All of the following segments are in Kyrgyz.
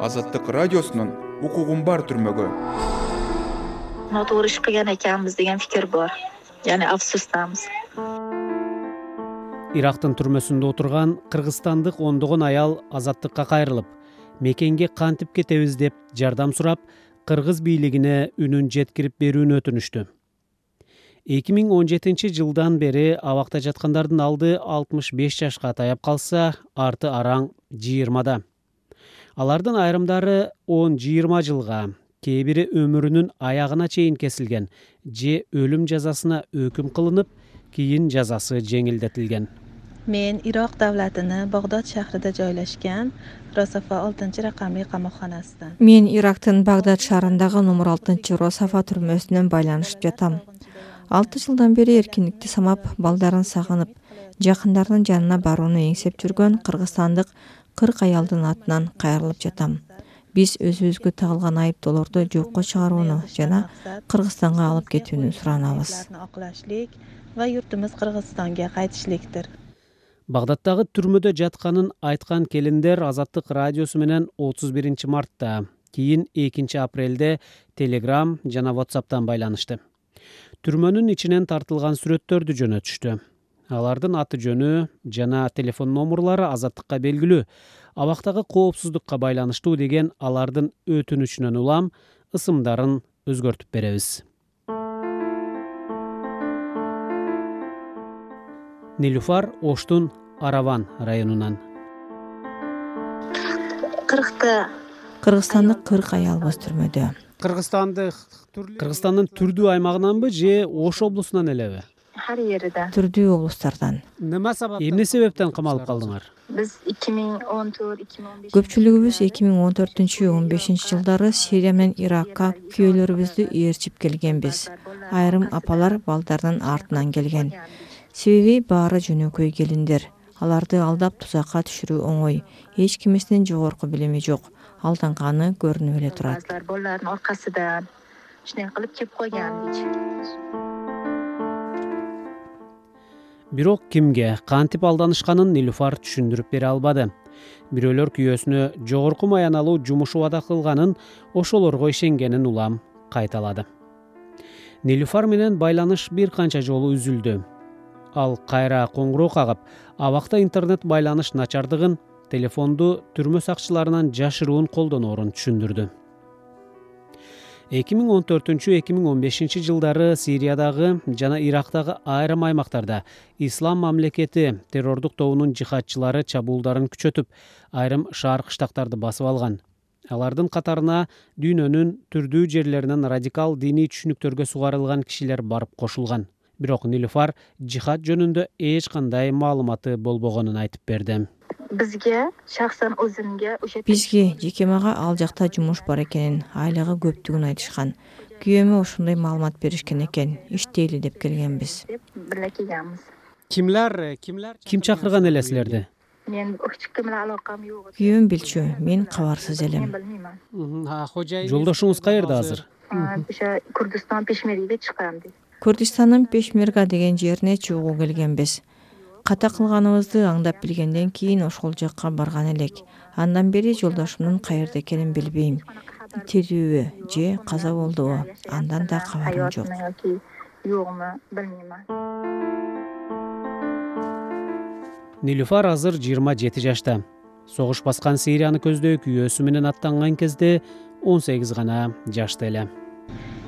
азаттык радиосунун укугум бар түрмөгү нотуугу иш кылган экенбиз деген фикир бар. Яны афсустамыз ирактын түрмөсүндө отурган кыргызстандык ондогон аял азаттыкка кайрылып мекенге кантип кетебиз деп жардам сурап кыргыз бийлигине үнүн жеткирип берүүнү өтүнүштү. эки миң он жетинчи жылдан бери абакта жаткандардын алды алтымыш беш жашка таяп калса арты араң жыйырмада алардын айрымдары он жыйырма жылга кээ бири өмүрүнүн аягына чейин кесилген же өлүм жазасына өкүм кылынып кийин жазасы жеңилдетилген. Мен ирок давлатынын багдод шаарында жойлошкон рософа алтынчы ракамлуу камакканасынан мен ирактын багдад шаарындагы номер алтынчы рософа түрмөсүнөн байланышып жатам. Алты жылдан бери эркиндикти самап балдарын сагынып жакындарынын жанына барууну эңсеп жүргөн кыргызстандык кырк аялдын атынан кайрылып жатам. Биз өзүбүзгө тагылган айыптоолорду жокко чыгарууну жана кыргызстанга алып кетүүнү суранабыз. Оклашлык ва юртубуз кыргызстанга кайтышлыктыр. Багдаддагы түрмөдө жатканын айткан келиндер азаттык радиосу менен отуз биринчи мартта кийин экинчи апрелде телеграм жана whatsappтан байланышты. Түрмөнүн ичинен тартылган сүрөттөрдү жөнөтүштү алардын аты жөнү жана телефон номурлары азаттыкка белгилүү. Абактагы коопсуздукка байланыштуу деген алардын өтүнүчүнөн улам ысымдарын өзгөртүп беребиз. Нилуфар оштун араван районунан. Кыркта кыргызстандык кырк аялбыз түрмөдө. Кыргызстандык кыргызстандын түрдүү аймагынанбы же ош облусунан элеби ар түрдүү облустардан. Сабап эмне себептен камалып калдыңар? Биз эки миң он төрт эки миң он беш көпчүлүгүбүз эки миң он төртүнчү он бешинчи жылдары сирия менен иракка күйөөлөрүбүздү ээрчип келгенбиз. Айрым апалар балдарынын артынан келген. Себеби баары жөнөкөй келиндер. Аларды алдап тузакка түшүрүү оңой. Эч кимисинин жогорку билими жок. Алданганы көрүнүп эле турат. Балалардын аркасынан ушундай кылып жеп койгон бирок кимге кантип алданышканын нилуфар түшүндүрүп бере албады. Бирөөлөр күйөөсүнө жогорку маяналуу жумуш убада кылганын ошолорго ишенгенин улам кайталады. Нилуфар менен байланыш бир канча жолу үзүлдү. Ал кайра коңгуроо кагып абакта интернет байланыш начардыгын телефонду түрмө сакчыларынан жашыруун колдоноорун түшүндүрдү эки миң он төртүнчү эки миң он бешинчи жылдары сириядагы жана ирактагы айрым аймактарда ислам мамлекети террордук тобунун жихадчылары чабуулдарын күчөтүп айрым шаар кыштактарды басып алган. Алардын катарына дүйнөнүн түрдүү жерлеринен радикал диний түшүнүктөргө сугарылган кишилер барып кошулган. Бирок нилуфар жихад жөнүндө эч кандай маалыматы болбогонун айтып берди бизге шахсан өзүмгө ошо бизге жеке мага ал жакта жумуш бар экенин айлыгы көптүгүн айтышкан. Күйөөмө ошондой маалымат беришкен экен иштейли деп келгенбиз. Деп бирге келгенбиз кимдер кимдер ким чакырган эле силерди? Мен эч ким менен алакам жок күйөөм билчү мен кабарсыз элем. мен жолдошуңуз каерде азыр? Ошо курдистан пешмериге чыккан дейт курдистандын пешмерга деген жерине чогуу келгенбиз ката кылганыбызды аңдап билгенден кийин ошол жакка барган элек. Андан бери жолдошумдун каерде экенин билбейм. Тирүүбү же каза болдубу андан да кабарым жок. Нилуфар азыр жыйырма жети жашта. Согуш баскан сирияны көздөй күйөөсү менен аттанган кезде он сегиз гана жашта эле.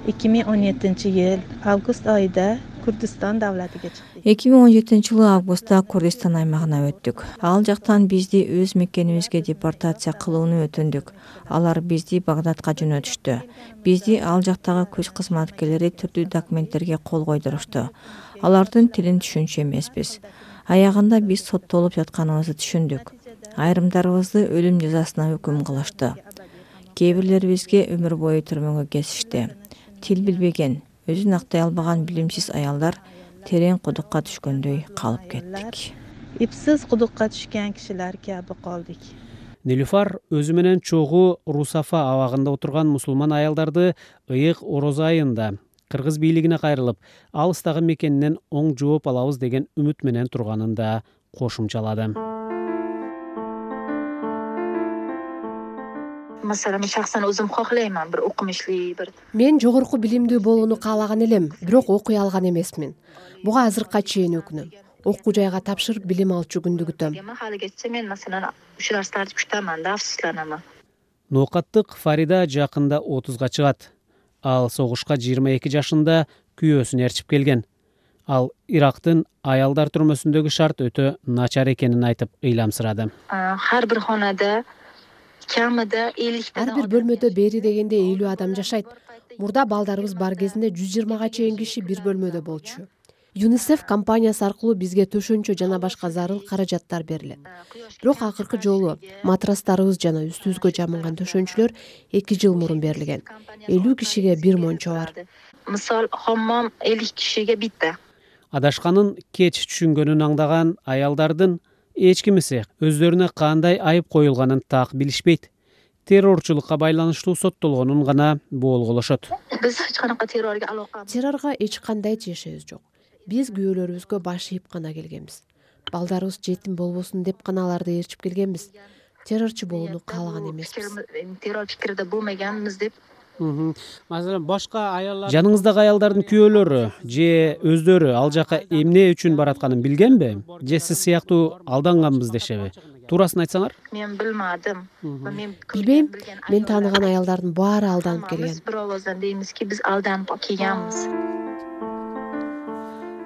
Эки миң он жетинчи жыл август айында курдистан давлатыга чыктык эки миң он жетинчи жылы августта курдистан аймагына өттүк. Ал жактан бизди өз мекенибизге депортация кылууну өтүндүк. Алар бизди багдадка жөнөтүштү. Бизди ал жактагы күч кызматкерлери түрдүү документтерге кол койдурушту. Алардын тилин түшүнчү эмеспиз. Аягында биз соттолуп жатканыбызды түшүндүк. Айрымдарыбызды өлүм жазасына өкүм кылышты. Кээ бирлерибизге өмүр бою түрмөгө кесишти тил билбеген өзүн актай албаган билимсиз аялдар терең кудукка түшкөндөй калып кеттик. Ипсиз кудукка түшкөн кишилер каби калдык? Нилуфар өзү менен чогуу русафа абагында отурган мусулман аялдарды ыйык орозо айында кыргыз бийлигине кайрылып алыстагы мекенинен оң жооп алабыз деген үмүт менен турганын да кошумчалады masalan men shaxsan o'zim xohlayman bir o'qimishli bir мен жогорку билимдүү болууну каалаган элем бирок окуй алган эмесмин. Буга азыркка чейин өкүнөм. Окуу жайга тапшырып билим алчу күндү күтөм. Haligacha men masalan shu narsalarni kutamanda afsuslanaman ноокаттык фарида жакында отузга чыгат. Ал согушка жыйырма эки жашында күйөөсүн ээрчип келген. Ал ирактын аялдар түрмөсүндөгү шарт өтө начар экенин айтып ыйламсырады. Har bir xonada ellikta ар бир бөлмөдө бери дегенде элүү адам жашайт. Мурда балдарыбыз бар кезинде жүз жыйырмага чейин киши бир бөлмөдө болчу. Юнисеф компаниясы аркылуу бизге төшөнчө жана башка зарыл каражаттар берилет. Бирок акыркы жолу матрастарыбыз жана үстүбүзгө жамынган төшөнчүлөр эки жыл мурун берилген. Элүү кишиге бир мончо бар. Misol hammom ellik kishiga bitta адашканын кеч түшүнгөнүн аңдаган аялдардын эч кимиси өздөрүнө кандай айып коюлганын так билишпейт. Террорчулукка байланыштуу соттолгонун гана боолголошот террорго эч кандай тиешебиз жок. Биз күйөөлөрүбүзгө баш ийип гана келгенбиз. Балдарыбыз жетим болбосун деп гана аларды ээрчип келгенбиз. Террорчу болууну каалаган эмеспиз masalan башка аялдар жаныңыздагы аялдардын күйөөлөрү же өздөрү ал жака эмне үчүн баратканын билгенби же сиз сыяктуу алданганбыз дешеби? Туурасын айтсаңар. Va men билбейм. мен тааныган аялдардын баары алданып келген. bir ovozdan deymizki biz aldanib kelganmiz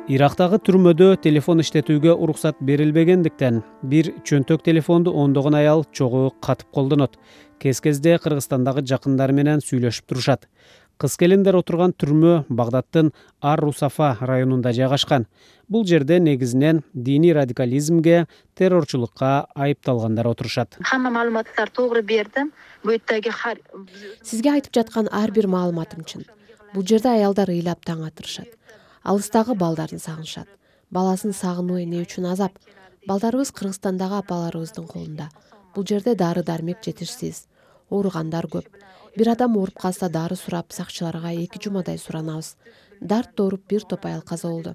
ирактагы түрмөдө телефон иштетүүгө уруксат берилбегендиктен бир чөнтөк телефонду ондогон аял чогуу катып колдонот. Кез кезде кыргызстандагы жакындары менен сүйлөшүп турушат. Кыз келиндер отурган түрмө багдадтын ар русафа районунда жайгашкан. Бул жерде негизинен диний радикализмге террорчулукка айыпталгандар отурушат. Berdim bu yerdagi har сизге айтып жаткан ар бир маалыматым чын. Бул жерде аялдар ыйлап таң атырышат алыстагы балдарын сагынышат. Баласын сагынуу эмне үчүн азап. Балдарыбыз кыргызстандагы апаларыбыздын колунда. Бул жерде дары дармек жетишсиз. Ооругандар көп. Бир адам ооруп калса дары сурап сакчыларга эки жумадай суранабыз. Дарт ооруп бир топ аял каза болду.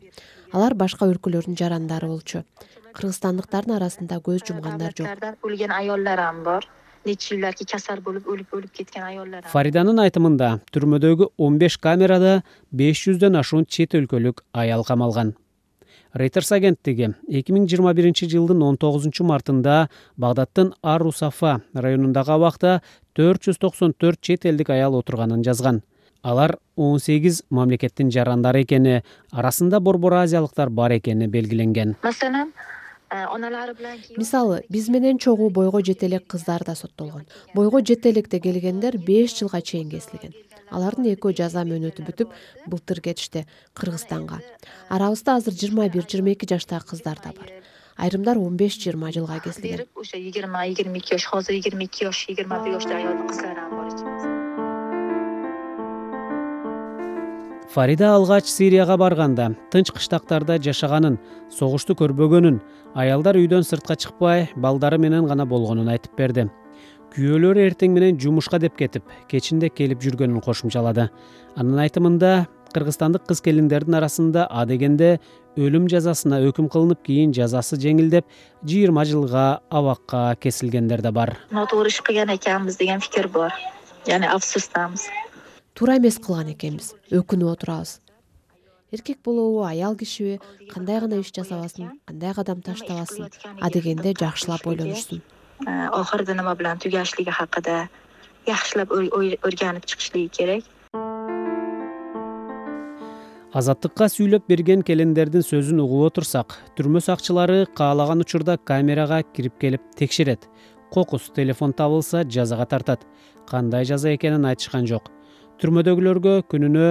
Алар башка өлкөлөрдүн жарандары болчу. Кыргызстандыктардын арасында көз жумгандар жок. O'lgan ayollar ham bor yillarki kasal bo'lib o'lib o'lib ketgan ayollar ham фариданын айтымында түрмөдөгү он беш камерада беш жүздөн ашуун чет өлкөлүк аял камалган. Рейтерс агенттиги эки миң жыйырма биринчи жылдын он тогузунчу мартында багдадтын ар русафа районундагы абакта төрт жүз токсон төрт чет элдик аял отурганын жазган. Алар он сегиз мамлекеттин жарандары экени арасында борбор азиялыктар бар экени белгиленген. Keyin мисалы биз менен чогуу бойго жете элек кыздар да соттолгон. Бойго жете электе келгендер беш жылга чейин кесилген. Алардын экөө жаза мөөнөтү бүтүп былтыр кетишти кыргызстанга. Арабызда азыр жыйырма бир жыйырма эки жаштагы кыздар да бар. Айрымдар он беш жыйырма жылга кесилген. o'sha yigirma yigirma ikki yosh hozir yigirma ikki yosh yigirma bir yoshda ayol qizlar ham bor фарида алгач сирияга барганда тынч кыштактарда жашаганын согушту көрбөгөнүн аялдар үйдөн сыртка чыкпай балдары менен гана болгонун айтып берди. Күйөөлөрү эртең менен жумушка деп кетип кечинде келип жүргөнүн кошумчалады. Анын айтымында кыргызстандык кыз келиндердин арасында адегенде өлүм жазасына өкүм кылынып кийин жазасы жеңилдеп жыйырма жылга абакка кесилгендер да бар. Noto'g'ri ish qilgan ekanmiz degan fikr bor ya'ni afsusdamiz туура эмес кылган экенбиз. Өкүнүп отурабыз. Эркек болобу аял кишиби кандай гана иш жасабасын кандай кадам таштабасын адегенде жакшылап ойлонушсун. Oxirida nima bilan tugashligi haqida yaxshilab o'y- o'rganib chiqishligi kerak азаттыкка сүйлөп берген келиндердин сөзүн угуп отурсак түрмө сакчылары каалаган учурда камерага кирип келип текшерет. Кокус телефон табылса жазага тартат. Кандай жаза экенин айтышкан жок түрмөдөгүлөргө күнүнө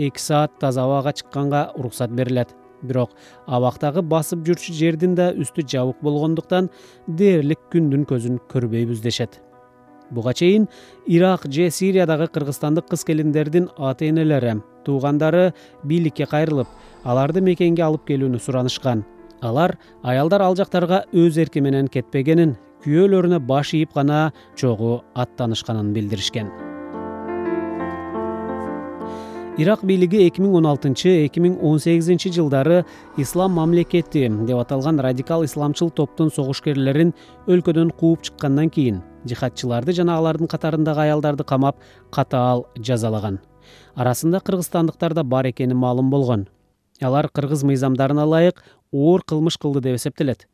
эки саат таза абага чыкканга уруксат берилет. Бирок абактагы басып жүрчү жердин да үстү жабык болгондуктан дээрлик күндүн көзүн көрбөйбүз дешет. Буга чейин ирак же сириядагы кыргызстандык кыз келиндердин ата энелери туугандары бийликке кайрылып аларды мекенге алып келүүнү суранышкан. Алар аялдар ал жактарга өз эрки менен кетпегенин күйөөлөрүнө баш ийип гана чогуу аттанышканын билдиришкен ирак бийлиги эки миң он алтынчы эки миң он сегизинчи жылдары ислам мамлекети деп аталган радикал исламчыл топтун согушкерлерин өлкөдөн кууп чыккандан кийин жихадчыларды жана алардын катарындагы аялдарды камап катаал жазалаган. Арасында кыргызстандыктар да бар экени маалым болгон. Алар кыргыз мыйзамдарына ылайык оор кылмыш кылды деп эсептелет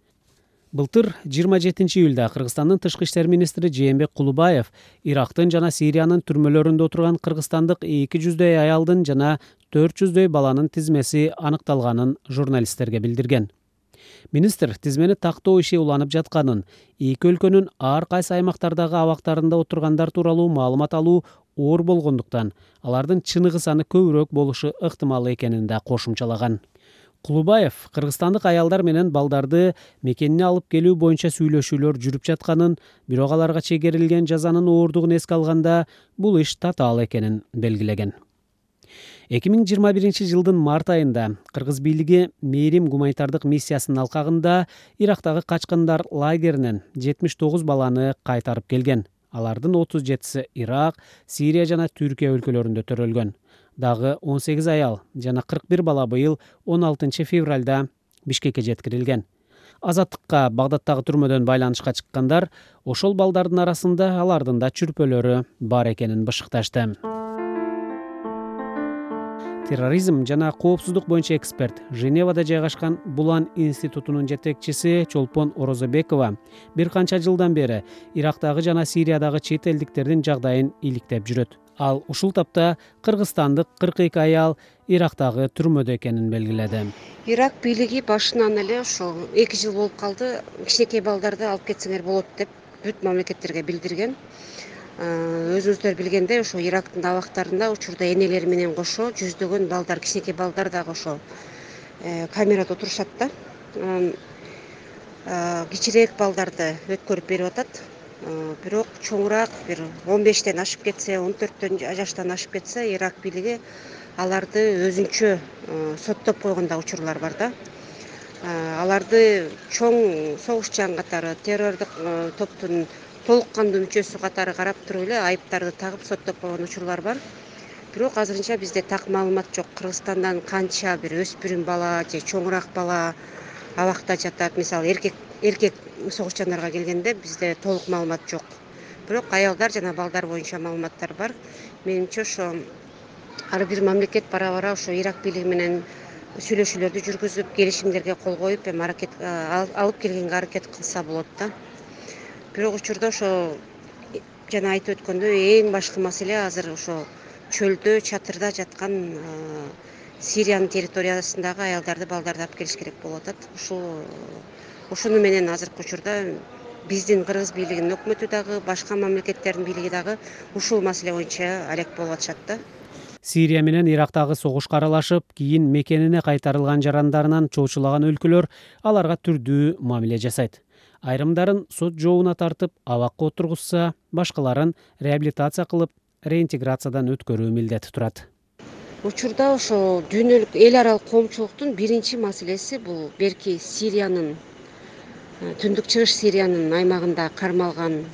былтыр жыйырма жетинчи июлда кыргызстандын тышкы иштер министри жээнбек кулубаев ирактын жана сириянын түрмөлөрүндө отурган кыргызстандык эки жүздөй аялдын жана төрт жүздөй баланын тизмеси аныкталганын журналисттерге билдирген. Министр тизмени тактоо иши уланып жатканын эки өлкөнүн ар кайсы аймактардагы абактарында отургандар тууралуу маалымат алуу оор болгондуктан алардын чыныгы саны көбүрөөк болушу ыктымал экенин да кошумчалаган кулубаев кыргызстандык аялдар менен балдарды мекенине алып келүү боюнча сүйлөшүүлөр жүрүп жатканын бирок аларга чегерилген жазанын ооругун эске алганда бул иш татаал экенин белгилеген. эки миң жыйырма биринчи жылдын март айында кыргыз бийлиги мээрим гуманитардык миссиясынын алкагында ирактагы качкындар лагеринен жетимиш тогуз баланы кайтарып келген. Алардын отуз жетиси ирак сирия жана түркия өлкөлөрүндө төрөлгөн дагы он сегиз аял жана кырк бир бала быйыл он алтынчы февралда бишкекке жеткирилген. Азаттыкка багдадтагы түрмөдөн байланышка чыккандар ошол балдардын арасында алардын да чүрпөлөрү бар экенин бышыкташты терроризм жана коопсуздук боюнча эксперт женевада жайгашкан булан институтунун жетекчиси чолпон орозобекова бир канча жылдан бери ирактагы жана сириядагы чет элдиктердин жагдайын иликтеп жүрөт. Ал ушул тапта кыргызстандык кырк эки аял ирактагы түрмөдө экенин белгиледи. Ирак бийлиги башынан эле ошол эки жыл болуп калды. Кичинекей балдарды алып кетсеңер болот деп бүт мамлекеттерге билдирген өзүңүздөр билгендей ошо ирактын абактарында учурда энелери менен кошо жүздөгөн балдар кичинекей балдар дагы ошо э, камерада отурушат да. Анан кичирээк балдарды өткөрүп берип атат. Бирок чоңураак бир он бештен ашып кетсе он төрттөн жаштан ашып кетсе ирак бийлиги аларды өзүнчө соттоп койгон дагы учурлар бар да. Аларды чоң согушчан катары террордук топтун толук кандуу мүчөсү катары карап туруп эле айыптарды тагып соттоп койгон учурлар бар. Бирок азырынча бизде так маалымат жок. Кыргызстандан канча бир өспүрүм бала же чоңураак бала абакта жатат. Мисалы эркек эркек согушчандарга келгенде бизде толук маалымат жок. Бирок аялдар жана балдар боюнча маалыматтар бар. Менимче ошо ар бир мамлекет бара бара ошо ирак бийлиги менен сүйлөшүүлөрдү жүргүзүп келишимдерге кол коюп эми аракет алып келгенге аракет кылса болот да бирок учурда ошо жана айтып өткөндөй эң башкы маселе азыр ошо чөлдө чатырда жаткан сириянын территориясындагы аялдарды балдарды алып келиш керек болуп атат ушул ошону менен азыркы учурда биздин кыргыз бийлигинин өкмөтү дагы башка мамлекеттердин бийлиги дагы ушул маселе боюнча алек болуп атышат да. Сирия менен ирактагы согушка аралашып кийин мекенине кайтарылган жарандарынан чоочулаган өлкөлөр аларга түрдүү мамиле жасайт айрымдарын сот жообуна тартып абакка отургузса башкаларын реабилитация кылып реинтеграциядан өткөрүү милдети турат. Учурда ошо дүйнөлүк эл аралык коомчулуктун биринчи маселеси бул берки сириянын түндүк чыгыш сириянын аймагында кармалган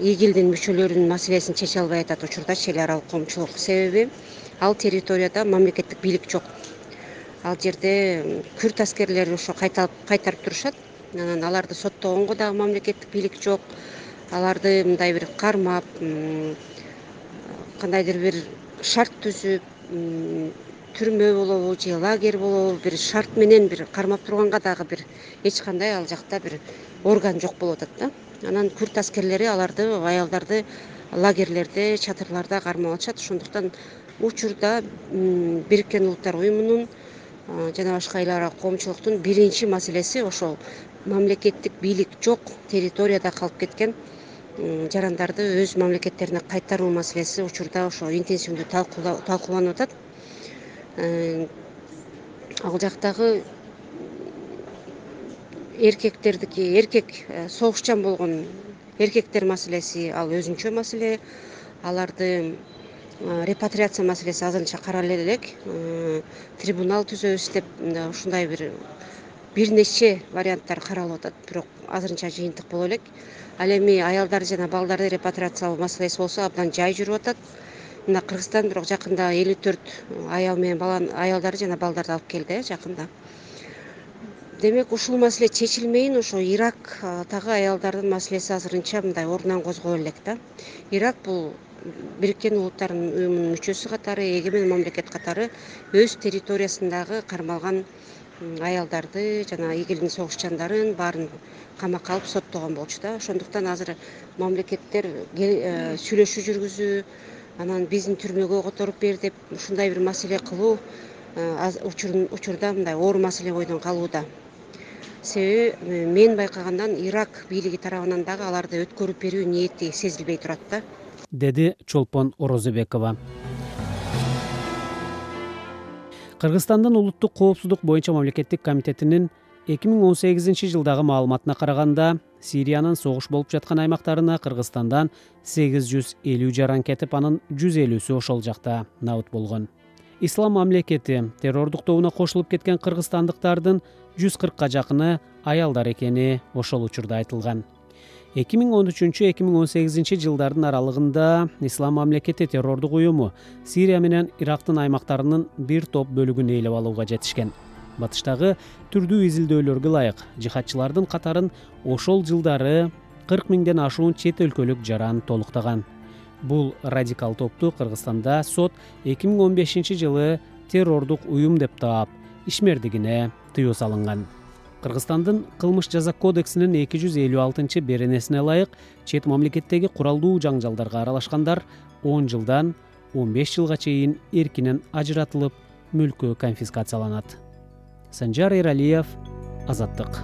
игилдин мүчөлөрүнүн маселесин чече албай атат учурдачы эл аралык коомчулук себеби. Ал территорияда мамлекеттик бийлик жок. Ал жерде күрд аскерлери ошо кайтарып турушат анан аларды соттогонго дагы мамлекеттик бийлик жок. Аларды мындай бир кармап кандайдыр бир шарт түзүп түрмө болобу же лагерь болобу бир шарт менен бир кармап турганга дагы бир эч кандай ал жакта бир орган жок болуп атат да. Анан күрд аскерлери аларды аялдарды лагерьлерде чатырларда кармап атышат ошондуктан учурда бириккен улуттар уюмунун жана башка эл аралык коомчулуктун биринчи маселеси ошол мамлекеттик бийлик жок территорияда калып кеткен жарандарды өз мамлекеттерине кайтаруу маселеси учурда ошо интенсивдүү талкууланып атат. Э, ал жактагы эркектердики эркек э, согушчан болгон эркектер маселеси ал өзүнчө маселе аларды э, репатриация маселеси азырынча карале элек. Трибунал түзөбүз деп ушундай бир бир нече варианттар каралып атат. Бирок азырынча жыйынтык боло элек. Ал эми аялдарды жана балдарды репатриациялоо маселеси болсо абдан жай жүрүп атат. Мына кыргызстан бирок жакында элүү төрт аял менен баланы аялдарды жана балдарды алып келди э жакында демек ушул маселе чечилмейин ошо ирактагы аялдардын маселеси азырынча мындай ордунан козголо элек да. Ирак бул бириккен улуттар уюмунун мүчөсү катары эгемен мамлекет катары өз территориясындагы кармалган аялдарды жана игилдин согушчандарын баарын камакка алып соттогон болчу да. Ошондуктан азыр мамлекеттер э, сүйлөшүү жүргүзүү анан биздин түрмөгө которуп бер деп ушундай бир маселе кылуу э, учурда мындай оор маселе бойдон калууда себеби мен байкагандан ирак бийлиги тарабынан дагы аларды өткөрүп берүү ниети сезилбей турат да. Деди чолпон орозобекова кыргызстандын улуттук коопсуздук боюнча мамлекеттик комитетинин эки миң он сегизинчи жылдагы маалыматына караганда сириянын согуш болуп жаткан аймактарына кыргызстандан сегиз жүз элүү жаран кетип анын жүз элүүсү ошол жакта набыт болгон ислам мамлекети террордук тобуна кошулуп кеткен кыргызстандыктардын жүз кыркка жакыны аялдар экени ошол учурда айтылган. эки миң он үчүнчү эки миң он сегизинчи жылдардын аралыгында ислам мамлекети террордук уюму сирия менен ирактын аймактарынын бир топ бөлүгүн ээлеп алууга жетишкен. Батыштагы түрдүү изилдөөлөргө ылайык жихадчылардын катарын ошол жылдары кырк миңден ашуун чет өлкөлүк жаран толуктаган бул радикал топту кыргызстанда сот эки миң он бешинчи жылы террордук уюм деп таап ишмердигине тыюу салынган. Кыргызстандын кылмыш жаза кодексинин эки жүз элүү алтынчы беренесине ылайык чет мамлекеттеги куралдуу жаңжалдарга аралашкандар он жылдан он беш жылга чейин эркинен ажыратылып мүлкү конфискацияланат. Санжар эралиев азаттык